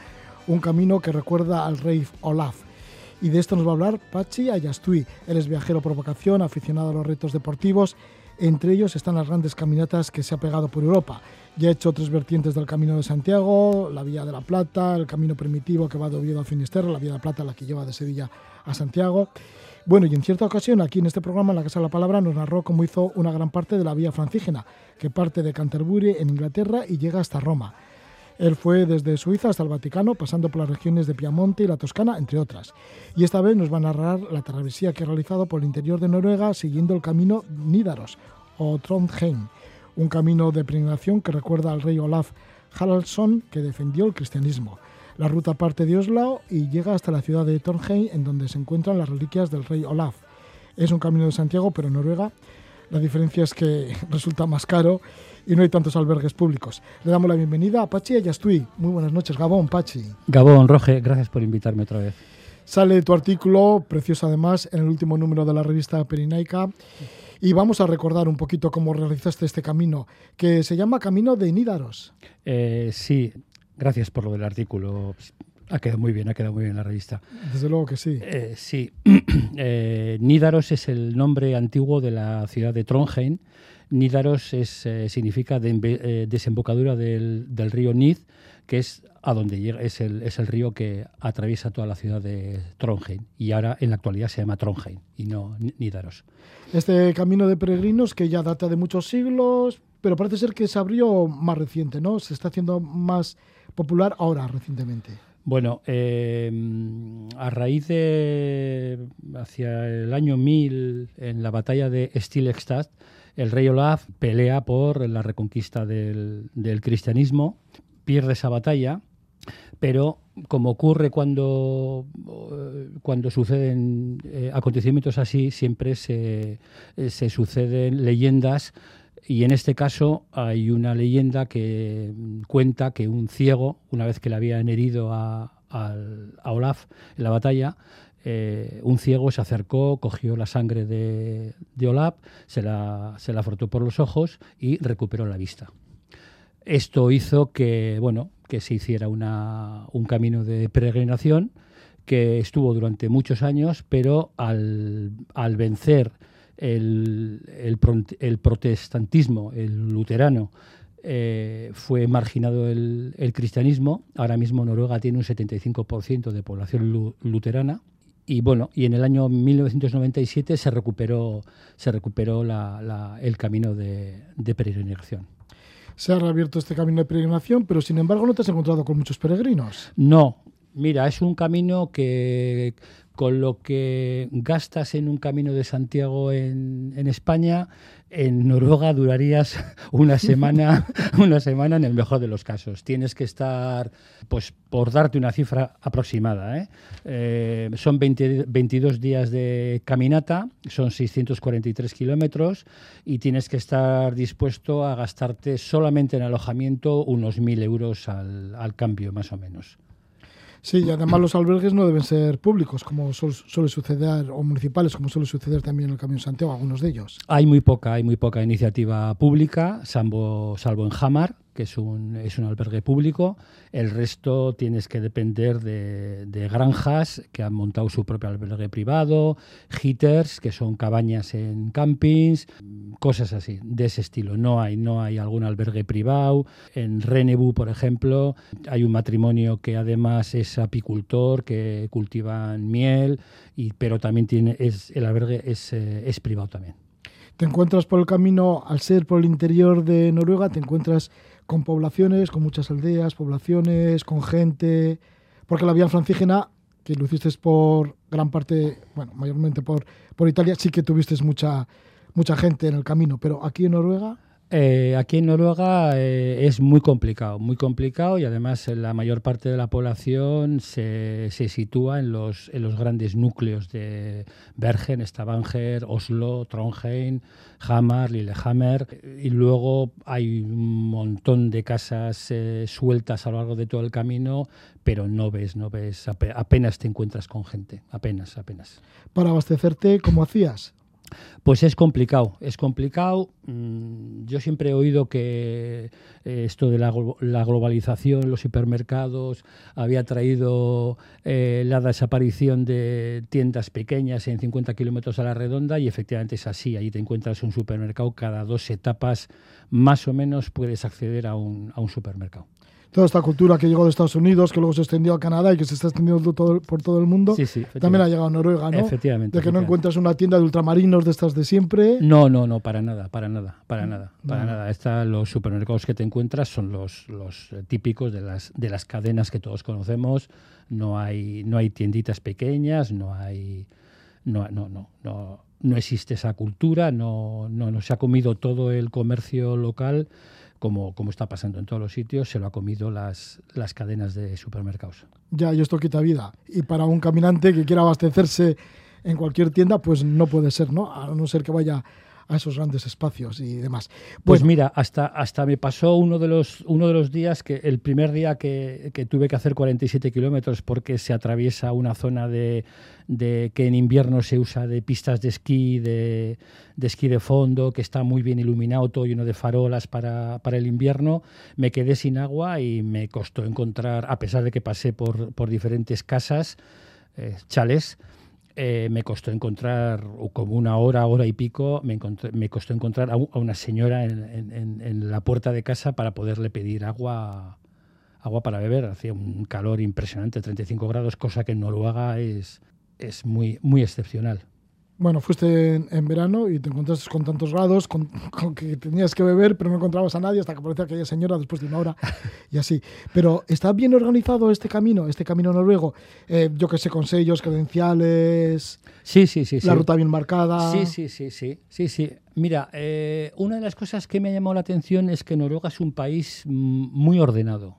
un camino que recuerda al rey Olaf. Y de esto nos va a hablar Pachi Ayastui. Él es viajero por vocación, aficionado a los retos deportivos. Entre ellos están las grandes caminatas que se ha pegado por Europa. Ya ha hecho tres vertientes del Camino de Santiago, la Vía de la Plata, el Camino Primitivo que va de Oviedo a Finisterre, la Vía de la Plata la que lleva de Sevilla a Santiago. Bueno, y en cierta ocasión aquí en este programa, en la Casa de la Palabra, nos narró cómo hizo una gran parte de la Vía Francígena, que parte de Canterbury en Inglaterra y llega hasta Roma. Él fue desde Suiza hasta el Vaticano, pasando por las regiones de Piamonte y la Toscana, entre otras. Y esta vez nos va a narrar la travesía que ha realizado por el interior de Noruega siguiendo el camino Nídaros o Trondheim, un camino de peregrinación que recuerda al rey Olaf Haraldsson que defendió el cristianismo. La ruta parte de Oslo y llega hasta la ciudad de Trondheim, en donde se encuentran las reliquias del rey Olaf. Es un camino de Santiago, pero en Noruega la diferencia es que resulta más caro y no hay tantos albergues públicos. Le damos la bienvenida a Pachi Ayastui. Muy buenas noches, Gabón, Pachi. Gabón, Roge, gracias por invitarme otra vez. Sale tu artículo, precioso además, en el último número de la revista Perinaica. Y vamos a recordar un poquito cómo realizaste este camino, que se llama Camino de Nídaros. Eh, sí, gracias por lo del artículo. Ha quedado muy bien, ha quedado muy bien la revista. Desde luego que sí. Eh, sí, eh, Nídaros es el nombre antiguo de la ciudad de Trondheim. Nídaros es, significa de, desembocadura del, del, río Nid, que es a donde llega, es el, es el río que atraviesa toda la ciudad de Trondheim. Y ahora en la actualidad se llama Trondheim y no Nídaros. Este camino de peregrinos que ya data de muchos siglos, pero parece ser que se abrió más reciente, ¿no? Se está haciendo más popular ahora, recientemente. Bueno, eh, a raíz de hacia el año 1000, en la batalla de Stilstadt, el rey Olaf pelea por la reconquista del, del, cristianismo, pierde esa batalla, pero como ocurre cuando, cuando suceden eh, acontecimientos así, siempre se, se suceden leyendas y en este caso hay una leyenda que cuenta que un ciego, una vez que le habían herido a, a, a Olaf en la batalla, eh, un ciego se acercó, cogió la sangre de, de Olaf, se la, se la frotó por los ojos y recuperó la vista. Esto hizo que, bueno, que se hiciera una, un camino de peregrinación que estuvo durante muchos años, pero al, al vencer el, el, el, protestantismo, el luterano, eh, fue marginado el, el, cristianismo. Ahora mismo Noruega tiene un 75% de población luterana. Y bueno, y en el año 1997 se recuperó, se recuperó la, la, el camino de, de peregrinación se ha reabierto este camino de peregrinación, pero sin embargo no te has encontrado con muchos peregrinos. No, mira, es un camino que con lo que gastas en un camino de Santiago en, en España, en Noruega durarías una semana, una semana en el mejor de los casos. Tienes que estar, pues por darte una cifra aproximada, ¿eh? Eh, son 20, 22 días de caminata, son 643 kilómetros y tienes que estar dispuesto a gastarte solamente en alojamiento unos 1.000 euros al, al cambio, más o menos. Sí, y además los albergues no deben ser públicos, como suele suceder, o municipales, como suele suceder también en el Camino Santiago, algunos de ellos. Hay muy poca, hay muy poca iniciativa pública, salvo, salvo en Hamar, que es un, es un albergue público. El resto tienes que depender de, de, granjas que han montado su propio albergue privado, heaters, que son cabañas en campings, cosas así, de ese estilo. No hay, no hay algún albergue privado. En Renebu, por ejemplo, hay un matrimonio que además es apicultor, que cultivan miel, y, pero también tiene, es, el albergue es, eh, es privado también. Te encuentras por el camino, al ser por el interior de Noruega, te encuentras con poblaciones, con muchas aldeas, poblaciones, con gente, porque la vía francígena, que lo hiciste por gran parte, bueno, mayormente por, por Italia, sí que tuviste mucha, mucha gente en el camino, pero aquí en Noruega... Eh, aquí en Noruega eh, es muy complicado, muy complicado y además eh, la mayor parte de la población se, se sitúa en los, en los grandes núcleos de Bergen, Stavanger, Oslo, Trondheim, Hamar, Lillehammer y luego hay un montón de casas sueltas a lo largo de todo el camino, pero no ves, no ves, ape- apenas te encuentras con gente, apenas, apenas. Para abastecerte, ¿cómo hacías? Pues es complicado, es complicado. Mm, Yo siempre he oído que eh, esto de la, glo- la globalización, los hipermercados, había traído eh, la desaparición de tiendas pequeñas en 50 kilómetros a la redonda y efectivamente es así. Ahí te encuentras un supermercado cada dos etapas, más o menos puedes acceder a un, a un supermercado. Toda esta cultura que llegó de Estados Unidos, que luego se extendió a Canadá y que se está extendiendo todo- por todo el mundo, Sí, sí, también ha llegado a Noruega, ¿no? Efectivamente, De que no encuentras una tienda de ultramarinos de estas de siempre. No, no, no, para nada, para nada, para nada, para No. nada. Está, los supermercados que te encuentras son los, los eh, típicos de las, de las cadenas que todos conocemos. No hay, no hay tienditas pequeñas, no hay, no, no, no, no, no existe esa cultura, no, no, no se ha comido todo el comercio local como, como está pasando en todos los sitios, se lo ha comido las, las cadenas de supermercados. Ya, y esto quita vida. Y para un caminante que quiera abastecerse en cualquier tienda, pues no puede ser, ¿no? A no ser que vaya a esos grandes espacios y demás. Pues Bueno, mira, hasta, hasta me pasó uno de los, uno de los días que el primer día que, que tuve que hacer 47 kilómetros porque se atraviesa una zona de, de que en invierno se usa de pistas de esquí, de, de esquí de fondo, que está muy bien iluminado, todo lleno de farolas para, para el invierno, me quedé sin agua y me costó encontrar, a pesar de que pasé por, por diferentes casas, eh, chales, eh, me costó encontrar, como una hora, hora y pico, me, encontré- me costó encontrar a, una señora en- en la puerta de casa para poderle pedir agua, agua para beber. Hacía un calor impresionante, 35 grados, cosa que en Noruega es, es muy, muy excepcional. Bueno, fuiste en, en verano y te encontraste con tantos grados, con, con que tenías que beber, pero no encontrabas a nadie hasta que aparecía aquella señora después de una hora y así. Pero está bien organizado este camino, este camino noruego. Eh, yo que sé, con sellos, credenciales, Sí, sí, sí. sí. la ruta bien marcada. Sí, sí, sí, sí, sí, sí. Mira, eh, una de las cosas que me ha llamado la atención es que Noruega es un país mm, muy ordenado.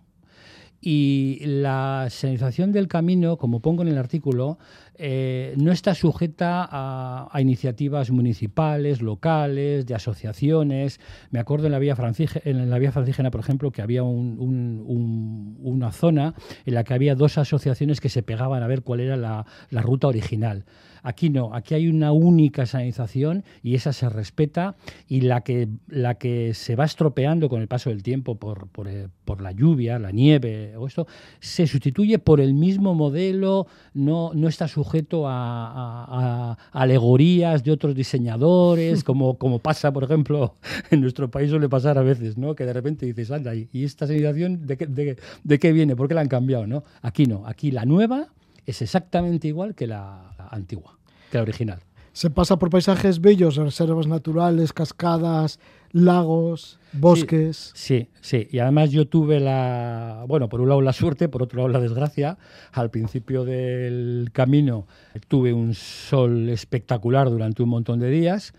Y la señalización del camino, como pongo en el artículo, eh, no está sujeta a, iniciativas municipales, locales, de asociaciones. Me acuerdo en la vía, francígena, en la vía francígena, por ejemplo, que había un- un- un- una zona en la que había dos asociaciones que se pegaban a ver cuál era la ruta original. Aquí no, aquí hay una única señalización y esa se respeta y la que, la que se va estropeando con el paso del tiempo por, por, eh, por la lluvia, la nieve o esto, se sustituye por el mismo modelo, no, no está sujeto a, a- a alegorías de otros diseñadores, como, como pasa, por ejemplo, en nuestro país suele pasar a veces, ¿no? que de repente dices, anda, ¿y esta señalización de qué, de, de qué viene? ¿Por qué la han cambiado? ¿no? Aquí no, aquí la nueva es exactamente igual que la antigua, que la original. Se pasa por paisajes bellos, reservas naturales, cascadas, lagos, bosques. Sí, sí. Y además yo tuve la, bueno, por un lado la suerte, por otro lado la desgracia. Al principio del camino tuve un sol espectacular durante un montón de días,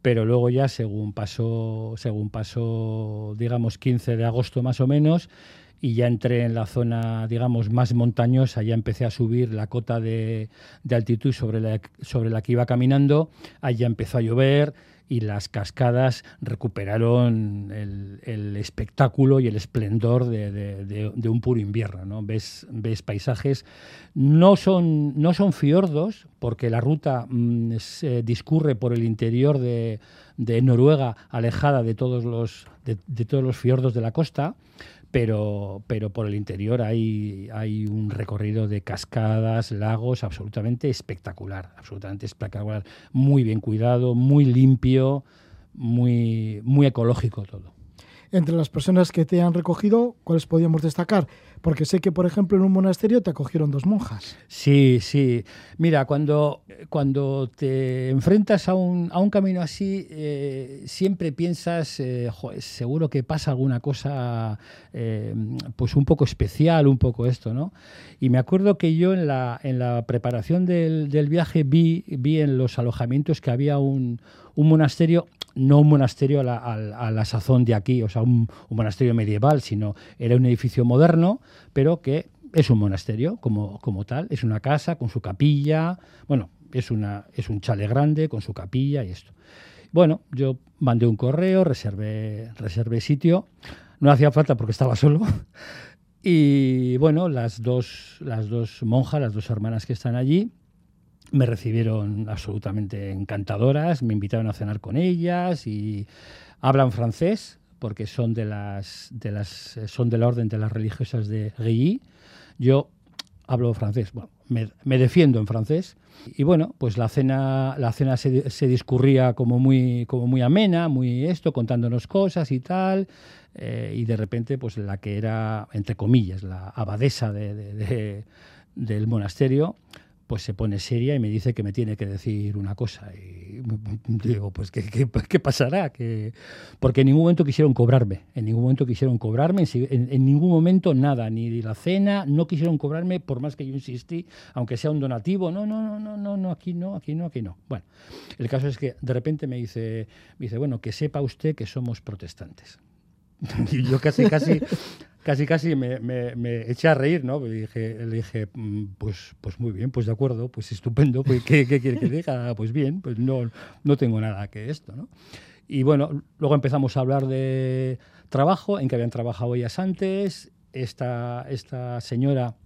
pero luego ya según pasó, según pasó, digamos, 15 de agosto más o menos, y ya entré en la zona, digamos, más montañosa, ya empecé a subir la cota de, de altitud sobre la, sobre la que iba caminando, allá empezó a llover y las cascadas recuperaron el, espectáculo y el esplendor de, un puro invierno. ¿no? Ves, ves paisajes, no son, no son fiordos, porque la ruta mm, se discurre por el interior de, Noruega, alejada de todos los, de todos los fiordos de la costa, pero, pero por el interior hay, hay un recorrido de cascadas, lagos absolutamente espectacular, absolutamente espectacular, muy bien cuidado, muy limpio, muy, muy ecológico todo. Entre las personas que te han recogido, ¿cuáles podíamos destacar? Porque sé que, por ejemplo, en un monasterio te acogieron dos monjas. Sí, sí. Mira, cuando, cuando te enfrentas a un, a un camino así, eh, siempre piensas, eh, "Joder, seguro que pasa alguna cosa eh, pues un poco especial, un poco esto, ¿no? Y me acuerdo que yo en la, en la preparación del, del viaje vi, vi en los alojamientos que había un, un monasterio no un monasterio a la, a la sazón de aquí, o sea, un, un monasterio medieval, sino era un edificio moderno, pero que es un monasterio como, como tal, es una casa con su capilla, bueno, es, una, es un chale grande con su capilla y esto. Bueno, yo mandé un correo, reservé, reservé sitio, no hacía falta porque estaba solo. Y bueno, las dos, las dos monjas, las dos hermanas que están allí, me recibieron absolutamente encantadoras, me invitaron a cenar con ellas y hablan francés porque son de las, de las son de la orden de las religiosas de Rilly. Yo hablo francés, bueno, me, me, defiendo en francés. Y bueno, pues la cena, la cena se, se, discurría como muy, como muy amena, muy esto, contándonos cosas y tal. Eh, y de repente, pues la que era, entre comillas, la abadesa de, de, de, del monasterio, pues se pone seria y me dice que me tiene que decir una cosa. Y digo, pues, ¿qué, qué, pasará? Que... Porque en ningún momento quisieron cobrarme, en ningún momento quisieron cobrarme, en, en, ningún momento nada, ni la cena, no quisieron cobrarme por más que yo insistí, aunque sea un donativo, no, no, no, no, no, no aquí no, aquí no, aquí no. Bueno, el caso es que de repente me dice, me dice bueno, que sepa usted que somos protestantes. y yo casi, casi casi casi me, me, me, eché a reír, ¿no? Le dije, le dije, pues, pues muy bien, pues de acuerdo, pues estupendo, pues ¿qué, qué quiere que diga? Pues bien, pues no, no tengo nada que esto, ¿no? Y bueno, luego empezamos a hablar de trabajo, en que habían trabajado ellas antes, esta, esta señora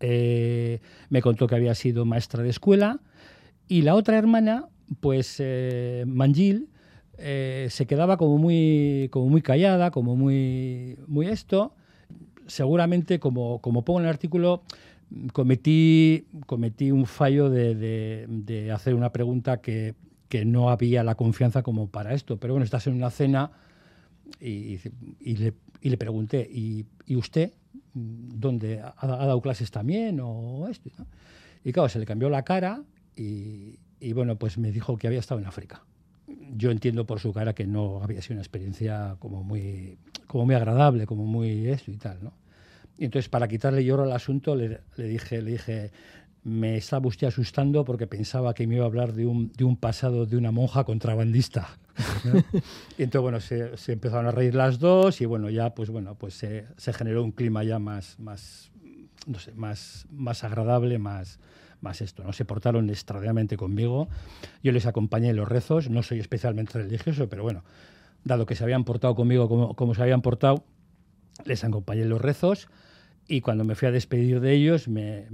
eh, me contó que había sido maestra de escuela, y la otra hermana, pues eh, Manjil, eh, se quedaba como muy, como muy callada, como muy, muy esto. Seguramente, como, como pongo en el artículo, cometí, cometí un fallo de, de, hacer una pregunta que, que, no había la confianza como para esto. Pero bueno, estás en una cena y, y, le, y le, pregunté, ¿y, ¿y usted dónde ha, ha, dado clases también o esto? ¿no? Y claro, se le cambió la cara y, y bueno, pues me dijo que había estado en África yo entiendo por su cara que no había sido una experiencia como muy, como muy agradable, como muy esto y tal, ¿no? Y entonces, para quitarle lloro al asunto, le, le, dije, le dije, me estaba usted asustando porque pensaba que me iba a hablar de un, de un pasado de una monja contrabandista. ¿no? y entonces, bueno, se, se, empezaron a reír las dos y bueno, ya, pues bueno, pues se, se generó un clima ya más, más, no sé, más, más agradable, más, más esto, ¿no? Se portaron extraordinariamente conmigo. Yo les acompañé en los rezos, no soy especialmente religioso, pero bueno, dado que se habían portado conmigo como, se habían portado, les acompañé en los rezos y cuando me fui a despedir de ellos me,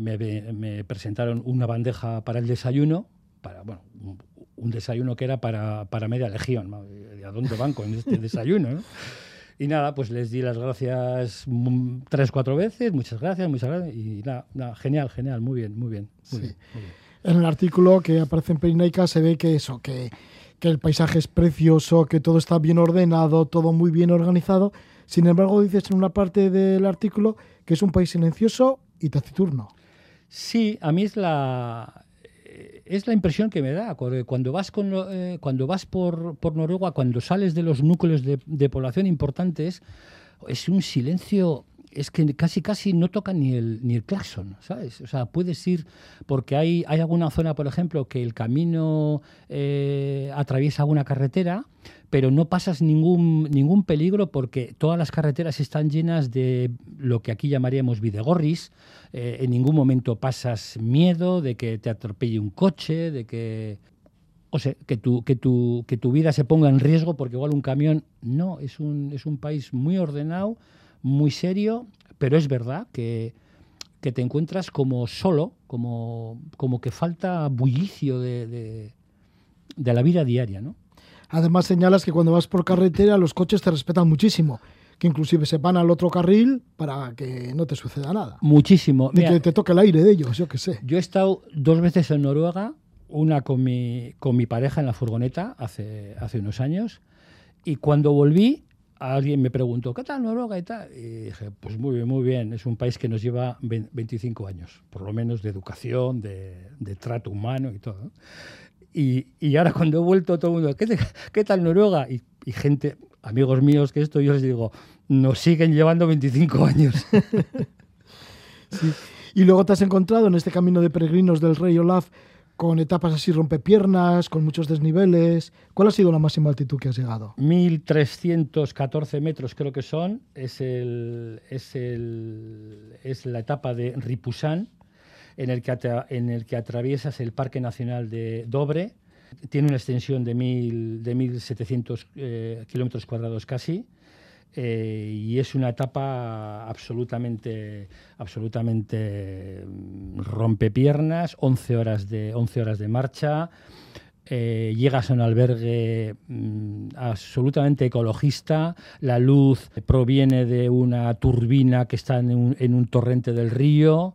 presentaron una bandeja para el desayuno, para, bueno, un, un desayuno que era para, para media legión. ¿A dónde van con este desayuno? ¿no? Y nada, pues les di las gracias tres, cuatro veces, muchas gracias, muchas gracias. Y nada, nada genial, genial, muy bien, muy bien, muy, sí. bien, muy bien. En el artículo que aparece en Perinaica se ve que eso, que, que el paisaje es precioso, que todo está bien ordenado, todo muy bien organizado. Sin embargo, dices en una parte del artículo que es un país silencioso y taciturno. Sí, a mí es la, es la impresión que me da cuando vas con, eh, cuando vas por, Noruega, cuando sales de los núcleos de, población importantes, es un silencio. Es que casi casi no toca ni el ni el claxon, ¿sabes? O sea, puedes ir porque hay, hay alguna zona, por ejemplo, que el camino eh, atraviesa una carretera, pero no pasas ningún, ningún peligro porque todas las carreteras están llenas de lo que aquí llamaríamos videgorris. Eh, en ningún momento pasas miedo de que te atropelle un coche, de que... O sea, que tu, que, tu, que tu vida se ponga en riesgo porque igual un camión... No, es un, es un país muy ordenado, muy serio, pero es verdad que, que te encuentras como solo, como, como que falta bullicio de, de, de la vida diaria, ¿no? Además señalas que cuando vas por carretera los coches te respetan muchísimo, que inclusive se van al otro carril para que no te suceda nada. Muchísimo. De Mira, que te toque el aire de ellos, yo qué sé. Yo he estado dos veces en Noruega, una con mi, con mi pareja en la furgoneta hace, hace unos años, y cuando volví alguien me preguntó, ¿qué tal Noruega y tal? Y dije, pues muy bien, muy bien, es un país que nos lleva 25 años, por lo menos de educación, de, de trato humano y todo. Y, y, ahora cuando he vuelto todo el mundo, ¿qué, qué tal Noruega? Y, y, gente, amigos míos que esto, yo les digo, nos siguen llevando 25 años. sí. Y luego te has encontrado en este camino de peregrinos del rey Olaf con etapas así rompepiernas, con muchos desniveles. ¿Cuál ha sido la máxima altitud que has llegado? 1.314 metros creo que son. Es, el, es, el, es la etapa de Ripusan, en el, que en el que atraviesas el Parque Nacional de Dobre. Tiene una extensión de, mil, de 1.700 eh, kilómetros cuadrados casi. Eh, y es una etapa absolutamente, absolutamente mm, rompepiernas, 11 horas de, 11 horas de marcha. Eh, llegas a un albergue mm, absolutamente ecologista, la luz proviene de una turbina que está en un, en un torrente del río,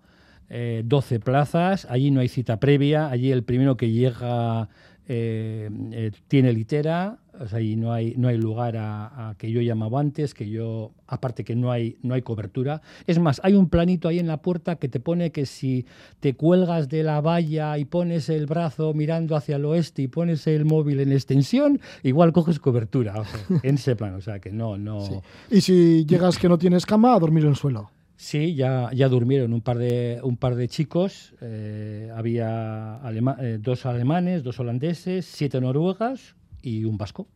12 plazas, allí no hay cita previa, allí el primero que llega eh, eh, tiene litera, o sea, y no hay, no hay lugar a, que yo llamaba antes, que yo, aparte que no hay, no hay cobertura. Es más, hay un planito ahí en la puerta que te pone que si te cuelgas de la valla y pones el brazo mirando hacia el oeste y pones el móvil en extensión, igual coges cobertura, en ese plano, o sea, que no, no... Y si llegas que no tienes cama, a dormir en el suelo. Sí, ya, ya durmieron un par de, un par de chicos. Eh, había eh, dos alemanes, dos holandeses, siete noruegas y un vasco.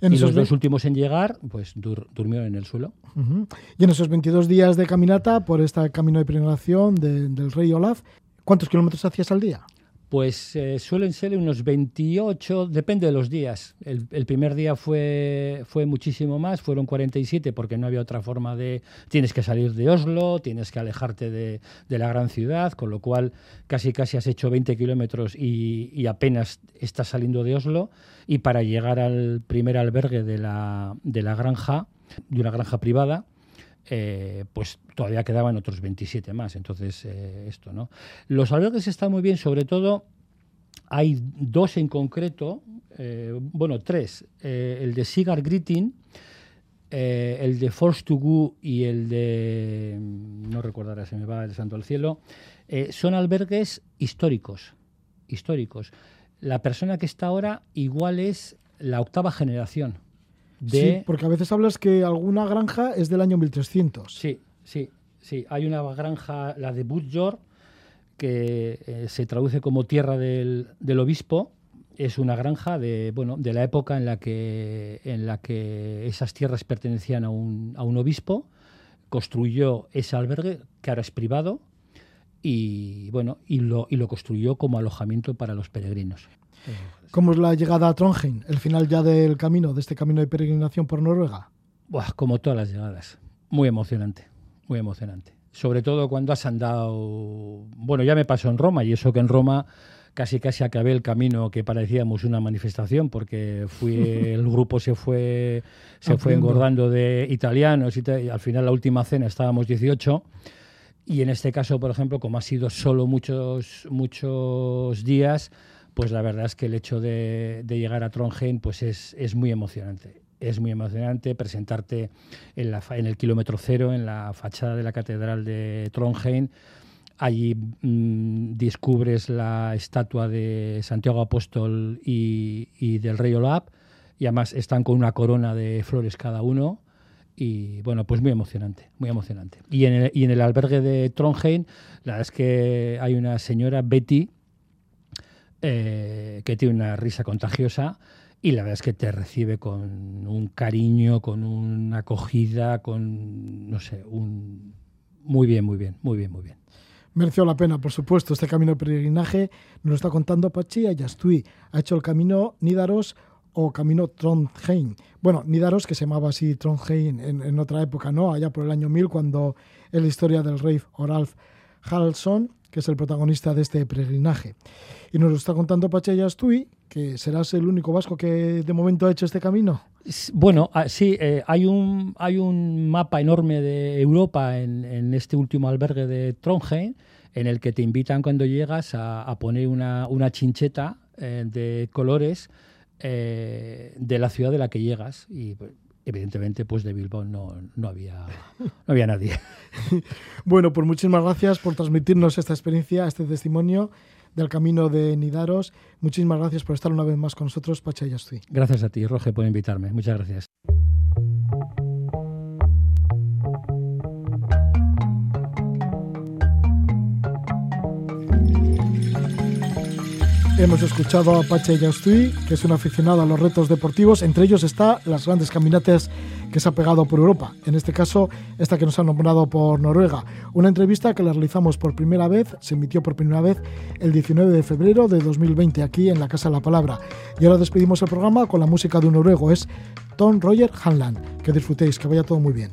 y los dos últimos en llegar, pues durmieron en el suelo. Y en esos 22 días de caminata por este camino de peregrinación del rey Olaf, ¿cuántos kilómetros hacías al día? Pues eh, suelen ser unos 28, depende de los días. El, primer día fue, fue muchísimo más, fueron 47 porque no había otra forma de... Tienes que salir de Oslo, tienes que alejarte de, la gran ciudad, con lo cual casi casi has hecho 20 kilómetros y, apenas estás saliendo de Oslo. Y para llegar al primer albergue de la, de la granja, de una granja privada, eh, pues todavía quedaban otros 27 más. Entonces, eh, esto, ¿no? Los albergues están muy bien, sobre todo hay dos en concreto, eh, bueno, tres. el de Sigar Gritting, el de Force to Go y el de, no recordará, se me va el santo al cielo, son albergues históricos, históricos. La persona que está ahora igual es la octava generación Sí, porque a veces hablas que alguna granja es del año 1300. Sí, sí, sí. Hay una granja, la de Budjord, que eh, se traduce como tierra del, obispo. Es una granja de, bueno, de la época en la, que, en la que esas tierras pertenecían a un, a un obispo. Construyó ese albergue, que ahora es privado, y, bueno, y, lo, y lo construyó como alojamiento para los peregrinos. ¿Cómo es la llegada a Trondheim, el final ya del camino, de este camino de peregrinación por Noruega? como todas las llegadas, muy emocionante, muy emocionante. Sobre todo cuando has andado, bueno, ya me pasó en Roma y eso que en Roma casi casi acabé el camino que parecíamos una manifestación porque fui el grupo se fue se fue engordando de italianos y, al final la última cena estábamos 18 y en este caso por ejemplo como ha sido solo muchos muchos días pues la verdad es que el hecho de, llegar a Trondheim pues es, muy emocionante. Es muy emocionante presentarte en, la, en el kilómetro cero, en la fachada de la Catedral de Trondheim. Allí mm, descubres la estatua de Santiago Apóstol y, del rey Olaf, y además están con una corona de flores cada uno. Y bueno, pues muy emocionante, muy emocionante. Y en el, y en el albergue de Trondheim, la verdad es que hay una señora, Betty, eh, que tiene una risa contagiosa y la verdad es que te recibe con un cariño, con una acogida, con, no sé, un... Muy bien, muy bien, muy bien, muy bien. Mereció la pena, por supuesto, este camino de peregrinaje. Nos lo está contando Pachi Ayastui. Ha hecho el camino Nídaros o camino Trondheim. Bueno, Nídaros, que se llamaba así Trondheim en, en, otra época, ¿no? Allá por el año 1000, cuando es la historia del rey Oralf Haraldsson, que es el protagonista de este peregrinaje. Y nos lo está contando Pache Astui, que serás el único vasco que de momento ha hecho este camino. Bueno, ah, sí, eh, hay, un, hay un mapa enorme de Europa en, este último albergue de Trondheim, en el que te invitan cuando llegas a, poner una, chincheta eh, de colores eh, de la ciudad de la que llegas. Pues, evidentemente pues de Bilbao no, no, había, no había nadie. bueno, pues muchísimas gracias por transmitirnos esta experiencia, este testimonio del camino de Nidaros. Muchísimas gracias por estar una vez más con nosotros, Pacha Yastui. Gracias a ti, Roge, por invitarme. Muchas gracias. Hemos escuchado a Pache Yastui, que es un aficionado a los retos deportivos. Entre ellos está las grandes caminatas que se ha pegado por Europa. En este caso, esta que nos ha nombrado por Noruega. Una entrevista que la realizamos por primera vez, se emitió por primera vez el 19 de febrero de 2020 aquí en la Casa de la Palabra. Y ahora despedimos el programa con la música de un noruego. Es Tom Roger Hanland. Que disfrutéis, que vaya todo muy bien.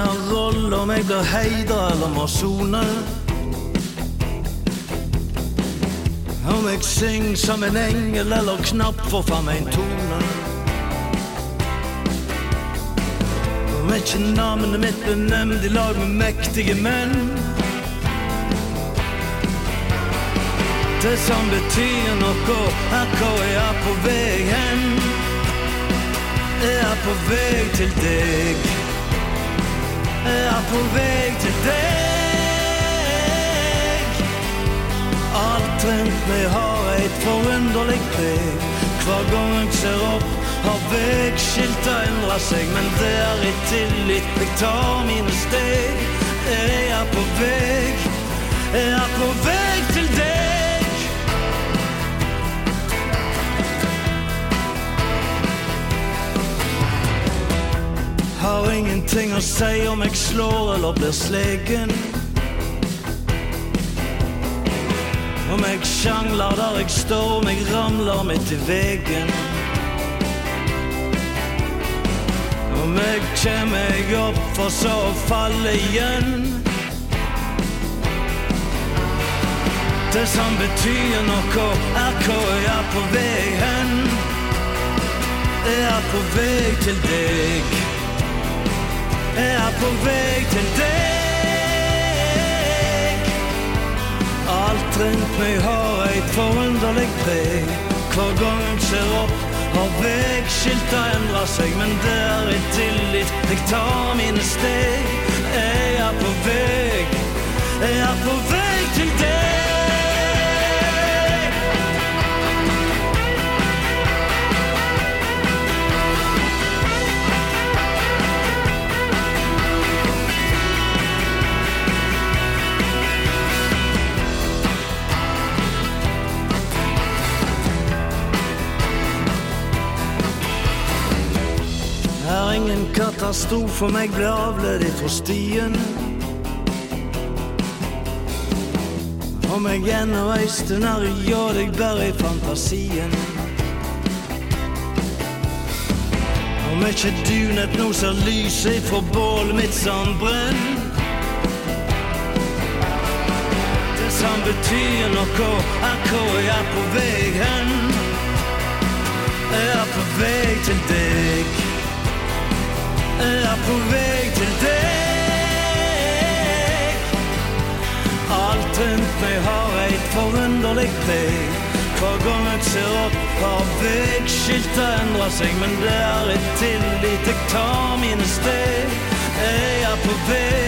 Ingen rolle om jeg blir heida eller må sone. Om jeg synger som en engel eller knapt får fram en tone. Om ikke navnet mitt blir nevnt i lag med mektige menn. Det som betyr noe, er hvor jeg er på vei hen. Jeg er på vei til deg. Jeg er på vei til deg. Alt rundt meg har et forunderlig preg. Hver gang jeg ser opp, har veiskilta endra seg. Men det er i tillit jeg tar mine steg. Jeg er på vei, jeg er på vei til deg. Har ingenting å si om jeg slår eller blir slegen. Om jeg sjangler der jeg står, om jeg ramler midt i veggen. Om jeg kommer meg opp for så å falle igjen. Det som betyr noe, er hvor jeg er på vei hen. Jeg er på vei til deg. Jeg er på vei til deg. Alt rundt meg har et forunderlig preg. Hver gang jeg ser opp, har veiskilta endra seg. Men det er tillit jeg tar mine steg. Jeg er på vei, jeg er på vei til deg. Ingen sto for meg, ble avledet fra stien. Om jeg ennå ei stund er ja deg bare i fantasien. Om ikke du nett nå ser lyset ifra bålet mitt som brenn. Det som betyr noe, er hvor jeg er på vei hen. Jeg er på vei til deg. Jeg er på vei til deg. Alt rundt meg har et forunderlig preg. Hver gang jeg ser opp, har veiskilta endra seg. Men det er et tillit jeg tar mine steg. Jeg er på vei,